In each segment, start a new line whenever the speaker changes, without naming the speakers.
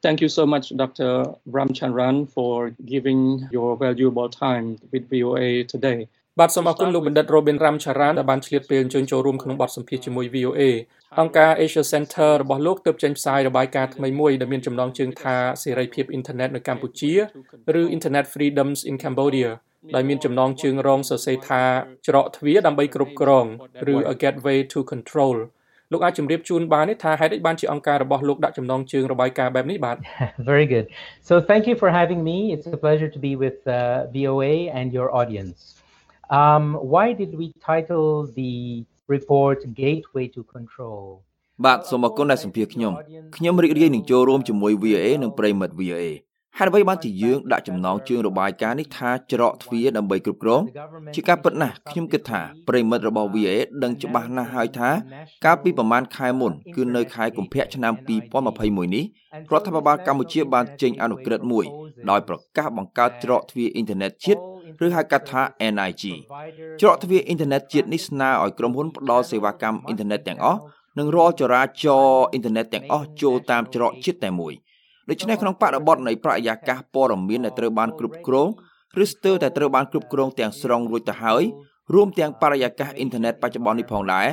Thank you so much, Dr. Ramchandran, for giving your valuable time with VOA today.
បាទសូមអរគុណលោកបណ្ឌិត Robin Ramcharan ដែលបានឆ្លៀតពេលអញ្ជើញចូលរួមក្នុងបទសម្ភាសន៍ជាមួយ VOA អង្គការ Asia Center របស់លោកទើបចេញផ្សាយរបាយការណ៍ថ្មីមួយដែលមានចំណងជើងថាសេរីភាពអ៊ីនធឺណិតនៅកម្ពុជាឬ Internet Freedoms in Cambodia ដែលមានចំណងជើងរងសរសេរថាច្រកទ្វារដើម្បីគ្រប់គ្រងឬ A Gateway to Control លោកអាចជម្រាបជូនបានទេថាហេតុអីបានជាអង្គការរបស់លោកដាក់ចំណងជើងរបាយការណ៍បែបនេះបាទ
Very good. So thank you for having me. It's a pleasure to be with uh, VOA and your audience. Um, why did we title the report Gateway to Control?
បាទសូមអរគុណដែលសម្ភាសខ្ញុំខ្ញុំរីករាយនឹងចូលរួមជាមួយ VOA និងប្រិមិត្ត VOA ហេតុអ្វីបានជាយើងដាក់ចំណងជើងរបាយការណ៍នេះថាច្រកទ្វារដើម្បីគ្រប់គ្រងជាការពិតណាស់ខ្ញុំគិតថាប្រិមិត្តរបស់ VA ដឹងច្បាស់ណាស់ហើយថាកាលពីប្រមាណខែមុនគឺនៅខែកុម្ភៈឆ្នាំ2021នេះរដ្ឋាភិបាលកម្ពុជាបានចេញអនុក្រឹត្យមួយដោយប្រកាសបង្កើតច្រកទ្វារអ៊ីនធឺណិតជាតិឬហៅកាត់ថា NIG ច្រកទ្វារអ៊ីនធឺណិតជាតិនេះស្នើឲ្យក្រុមហ៊ុនផ្ដល់សេវាកម្មអ៊ីនធឺណិតទាំងអស់និងរាល់ចរាចរណ៍អ៊ីនធឺណិតទាំងអស់ចូលតាមច្រកជាតិតែមួយ ដូច្នេះក្នុងបរិបទនៃប្រយាកាសព័ត៌មានដែលត្រូវបានគ្រប់គ្រងឬស្ទើរតែត្រូវបានគ្រប់គ្រងទាំងស្រុងរួចទៅហើយរួមទាំងបរិយាកាសអ៊ីនធឺណិតបច្ចុប្បន្ននេះផងដែរ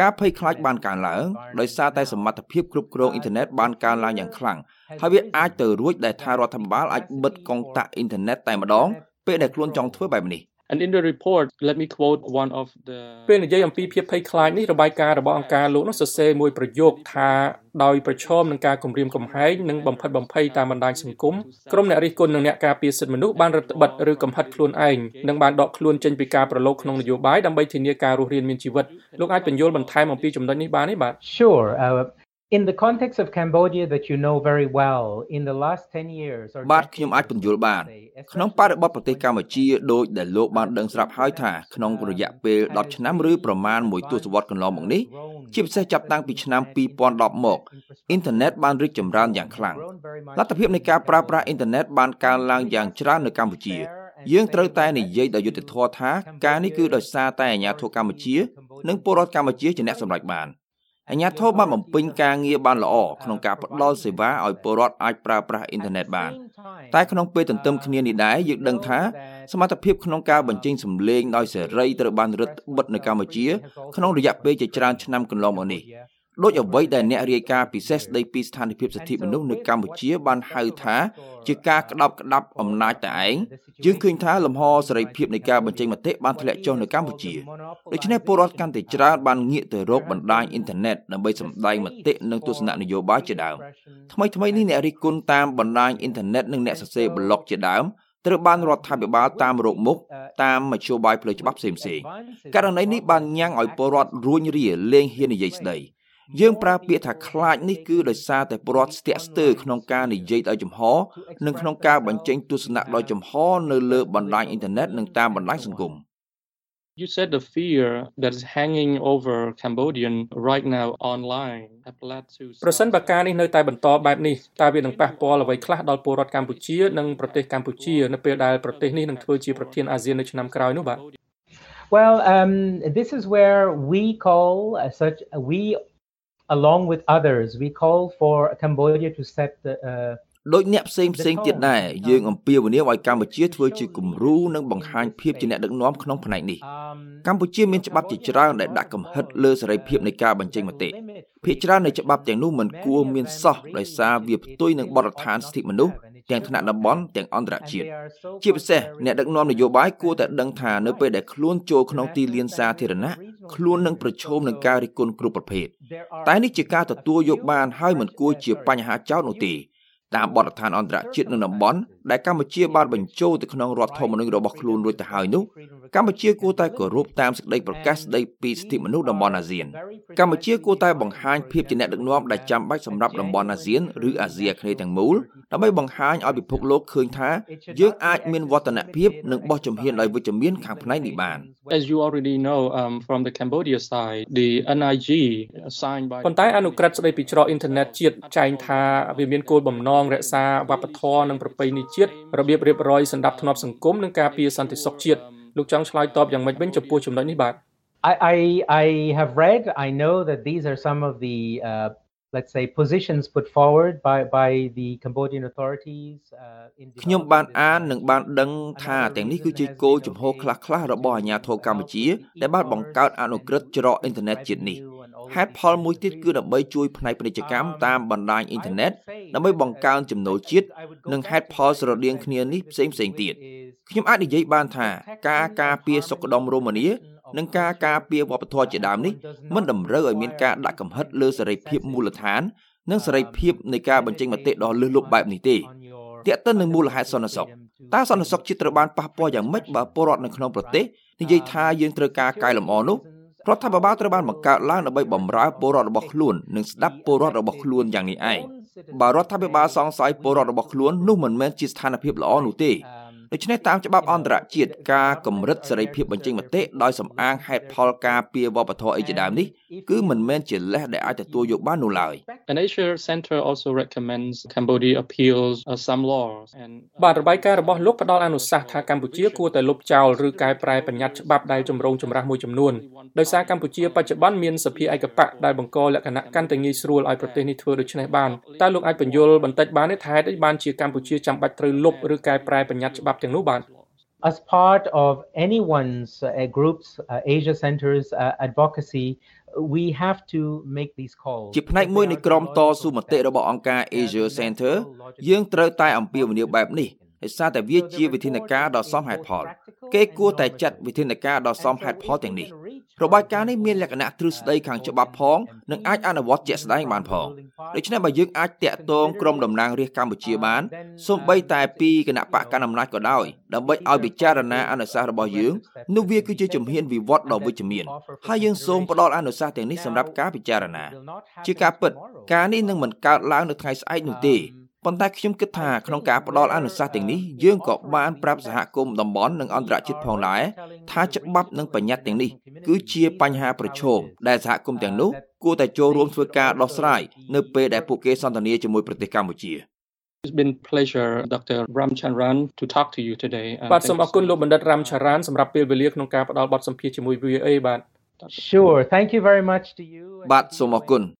ការភ័យខ្លាចបានកើនឡើងដោយសារតែសមត្ថភាពគ្រប់គ្រងអ៊ីនធឺណិតបានកើនឡើងយ៉ាងខ្លាំងហើយវាអាចទៅរួចដែលថារដ្ឋាភិបាលអាចបិទកុងតាក់អ៊ីនធឺណិតតែម្ដងពេលដែលខ្លួនចង់ធ្វើបែបនេះ
And in the report, let me quote one of the
ពេលនិយាយអំពីភាពភ័យខ្លាចនេះរបាយការណ៍របស់អង្គការលោកនោះសរសេរមួយប្រយោគថាដោយប្រឈមនឹងការគំរាមកំហែងនិងបំផិតបំភ័យតាមបណ្ដាញសង្គមក្រុមអ្នករិះគន់និងអ្នកការពារសិទ្ធិមនុស្សបានរដ្ឋបិទឬកំហិតខ្លួនឯងនិងបានដកខ្លួនចេញពីការប្រឡូកក្នុងនយោបាយដើម្បីធានាការរស់រានមានជីវិតលោកអាចបញ្យល់បន្ថែមអំពីចំណុចនេះបានទេបាទ
Sure. Uh, in the context of Cambodia that you know very well in the last 10 years or
បាទខ្ញុំអាចបញ្យល់បានក្នុងបរិបទប្រទេសកម្ពុជាដោយដែលលោកបានដឹងស្រាប់ហើយថាក្នុងរយៈពេល10ឆ្នាំឬប្រមាណមួយទសវត្សរ៍កន្លងមកនេះជាពិសេសចាប់តាំងពីឆ្នាំ2010មកអ៊ីនធឺណិតបានរីកចម្រើនយ៉ាងខ្លាំងលទ្ធភាពនៃការប្រើប្រាស់អ៊ីនធឺណិតបានកើនឡើងយ៉ាងច្រើននៅកម្ពុជាយើងត្រូវតែនិយាយដោយយុត្តិធម៌ថាការនេះគឺដោយសារតែអាជ្ញាធរកម្ពុជា និងពលរដ្ឋកម្ពុជាជាអ្នកសម្រេចបាន អាជ្ញាធរបានបំពេញការងារបានល្អក្នុងការផ្ដល់សេវាឲ្យពលរដ្ឋអាចប្រើប្រាស់អ៊ីនធឺណិតបានតែក្នុងពេលទន្ទឹមគ្នានេះដែរយើងដឹងថាសមត្ថភាពក្នុងការបញ្ចេញសម្លេងដោយសេរីត្រូវបានរឹតបន្តឹងនៅកម្ពុជាក្នុងរយៈពេលជាច្រើនឆ្នាំកន្លងមកនេះ ដូចអ្វីដែលអ្នករាយការណ៍ពិសេសស្ដីពីស្ថានភាពសិទ្ធិមនុស្សនៅកម្ពុជាបានហៅថាជាការក្តាប់ក្តាប់អំណាចតែឯងយើងឃើញថាលំហសេរីភាពនៃការបញ្ចេញមតិបានធ្លាក់ចុះនៅកម្ពុជាដូច្នេះពលរដ្ឋកាន់តែច្រើនបានងាកទៅរកបណ្ដាញអ៊ីនធឺណិតដើម្បីសម្ដែងមតិនិងទស្សនៈនយោបាយជាដើមថ្មីថ្មីនេះអ្នករិះគន់តាមបណ្ដាញអ៊ីនធឺណិតនិងអ្នកសរសេរប្លុកជាដើមត្រូវបានរដ្ឋាភិបាលតាមរោគមុខតាមមធ្យោបាយផ្លូវច្បាប់ផ្សេងៗករណីនេះបានញ៉ាំងឲ្យពលរដ្ឋរួញរាលេងហ៊ាននិយាយស្ដី យើងប្រើពាក្យថាខ្លាចនេះគឺដោយសារតែពលរដ្ឋស្ទាក់ស្ទើរក្នុងការនិយាយដោយចំហនិងក្នុងការបញ្ចេញទស្សនៈដោយចំហនៅលើបណ្ដាញអ៊ីនធឺណិតនិងតាមបណ្ដាញសង្គម
You said the fear that is hanging over Cambodian right now online have led to
ប្រសិនបើការនេះនៅតែបន្តបែបនេះតើវានឹងប៉ះពាល់អ្វីខ្លះដល់ពលរដ្ឋកម្ពុជានិងប្រទេសកម្ពុជានៅពេលដែលប្រទេសនេះនឹងធ្វើជាប្រធានអាស៊ាននៅឆ្នាំក្រោយនោះបាទ
Well, um, this is where we call uh, such we along with others we call for Cambodia to set the uh,
ដូចអ្នកផ្សេងផ្សេងទៀតដែរយើងអំពាវនាវឲ្យកម្ពុជាធ្វើជាគំរូនិងបង្ហាញភាពជាអ្នកដឹកនាំក្នុងផ្នែកនេះកម្ពុជាមានច្បាប់ជាច្រើនដែលដាក់កំហិតលើសេរីភាពនៃការបញ្ចេញមតិភាគច្រើននៃច្បាប់ទាំងនោះមិនគួរមានសោះដោយសារវាផ្ទុយនឹងបទដ្ឋានសិទ្ធិមនុស្សទាំងថ្នាក់តំបន់ទាំងអន្តរជាតិជាពិសេសអ្នកដឹកនាំនយោបាយគួរតែដឹងថានៅពេលដែលខ្លួនចូលក្នុងទីលានសាធារណៈ ខ្លួននឹងប្រឈមនឹងការរិះគន់គ្រប់ប្រភេទតែនេះជាការទទួលយកបានហើយមិនគួរជាបញ្ហាចោទនោះទេតាមបទដ្ឋានអន្តរជាតិនិងតំបន់ដែលកម្ពុជាបានបញ្ចូលទៅក្នុងរដ្ឋធម្មនុញ្ញរបស់ខ្លួនរួចទៅហើយនោះកម្ពុជាគួរតែគោរពតាមសេចក្តីប្រកាសស្តីពីសិទ្ធិមនុស្សតំបន់អាស៊ានកម្ពុជាគួរតែបង្ហាញភាពជាអ្នកដឹកនាំដែលចាំបាច់សម្រាប់តំបន់អាស៊ានឬអាស៊ីអាគ្នេយ៍ទាំងមូល ដើម្បីបង្ហាញឲ្យពិភពលោកឃើញថាយើងអាចមានវឌ្ឍនភាពនិងបោះជំហានដោយវិជ្ជមានខាងផ្នែកនេះបាន
As you already know um, from the Cambodia side the NIG signed by
ប៉ុន្តែអនុក្រឹត្យស្តីពីច្រកអ៊ីនធឺណិតជាតិចែងថាវាមានគោលបំណងរក្សាវប្បធម៌និងប្រពៃណីជាតិរបៀបរៀបរយសន្តិភាពសង្គមនិងការពារសន្តិសុខជាតិលោកចង់ឆ្លើយតបយ៉ាងម៉េចវិញចំពោះចំណុចនេះបាទ
I, I I have read I know that these are some of the uh, let's say positions put forward by by the Cambodian authorities uh, in
ខ្ញុំបានអាននិងបានដឹងថាទាំងនេះគឺជាគោលជំហរខ្លះៗរបស់អាជ្ញាធរកម្ពុជាដែលបានបង្កើតអនុក្រឹត្យច្រកអ៊ីនធឺណិតជាតិនេះហេតុផលមួយទៀតគឺដើម្បីជួយផ្នែកពាណិជ្ជកម្មតាមបណ្ដាញអ៊ីនធឺណិតដើម្បីបង្កើនចំណូលជាតិនិងហេតុផលស្រដៀងគ្នានេះផ្សេងផ្សេងទៀតខ្ញុំអាចនិយាយបានថាការការពារសុខដុមរមនា និងការការពារវប្បធម៌ជាដើមនេះមិនតម្រូវឲ្យមានការដាក់កំហិតលើសេរីភាពមូលដ្ឋាន និងសេរីភាពនៃការបញ្ចេញមតិដ៏លើសលប់បែបនេះទេទាក់ទិននឹងមូលហេតុសន្តិសុខតើសន្តិសុខជាតិត្រូវបានប៉ះពាល់យ៉ាងម៉េចបើពលរដ្ឋនៅក្នុងប្រទេសនិយាយថាយើងត្រូវការកែលម្អនោះរដ្ឋាភិបាលត្រូវបានបង្កើតឡើងដើម្បីបម្រើពលរដ្ឋរបស់ខ្លួននិងស្ដាប់ពលរដ្ឋរបស់ខ្លួនយ៉ាងនេះឯងបើរដ្ឋាភិបាលសង្ស័យពលរដ្ឋរបស់ខ្លួននោះមិនមែនជាស្ថានភាពល្អនោះទេ ដូច្នេះតាមច្បាប់អន្តរជាតិការកម្រិតសេរីភាពបញ្ចេញមតិដោយសំអាងហេតុផលការពារវប្បធម៌អីជាដើមនេះគឺមិនមែនជាលេសដែលអាចទទួលយកបាននោះឡើយ
An Asia Center also recommends Cambodia appeals uh, some laws and
បាទរបាយការណ៍របស់លោកផ្ដល់អនុសាសន៍ថាកម្ពុជាគួរតែលុបចោលឬកែប្រែបញ្ញត្តិច្បាប់ដែលចម្រូងចម្រាសមួយចំនួនដោយសារកម្ពុជាបច្ចុប្បន្នមានសភាឯកបៈដែលបង្កលក្ខណៈកាន់តែងាយស្រួលឲ្យប្រទេសនេះធ្វើដូច្នេះបានតើលោកអាចបញ្យល់បន្តិចបានទេថាហេតុអីបានជាកម្ពុជាចាំបាច់ត្រូវលុបឬកែប្រែបញ្ញត្តិច្បាប់ទាំងនោះបាទ
as part of anyone's uh, groups uh, Asia Center's uh, advocacy we have to make these calls
ជាផ្នែកមួយនៃក្រុមតស៊ូមតិរបស់អង្គការ Asia Center យើងត្រូវតែអំពាវនាវបែបនេះដោយសារតែវាជាវិធានការដ៏សមហេតុផលគេគួរតែចាត់វិធានការដ៏សមហេតុផលទាំងនេះ របាយការណ៍នេះមានលក្ខណៈទ្រឹស្ដីខាងច្បាប់ផងនិងអាចអនុវត្តជាក់ស្ដែងបានផងដូច្នេះបើយើងអាចតាក់ទងក្រុមតំណាងរាស្ត្រកម្ពុជាបានសូម្បីតែពីគណៈបកកណ្ដាលអំណាចក៏ដោយដើម្បីឲ្យពិចារណាអនុសាសន៍របស់យើងនោះវាគឺជាជំហានវិវត្តដ៏វិជ្ជមានហើយយើងសូមផ្ដល់អនុសាសន៍ទាំងនេះសម្រាប់ការពិចារណាជាការពិតការនេះនឹងមិនកើតឡើងនៅថ្ងៃស្អែកនោះទេ ប៉ុន្តែខ្ញុំគិតថាក្នុងការផ្ដល់អនុសាសន៍ទាំងនេះយើងក៏បានប្រាប់សហគមន៍តំបន់និងអន្តរជាតិផងដែរថាច្បាប់និងបញ្ញត្តិទាំងនេះគឺជាបញ្ហាប្រឈមដែលសហគមន៍ទាំងនោះគួរតែចូលរួមធ្វើការដោះស្រាយនៅពេលដែលពួកគេសន្ទនាជាមួយប្រទេសកម្ពុជា
It's been pleasure Dr. Ramchandran to talk to you today
បាទសូមអរគុណលោកបណ្ឌិត Ramcharan សម្រាប់ពេលវេលាក្នុងការផ្ដល់បទសម្ភាសន៍ជាមួយ VOA បាទ
Sure thank you very much to you
បាទសូមអរគុណ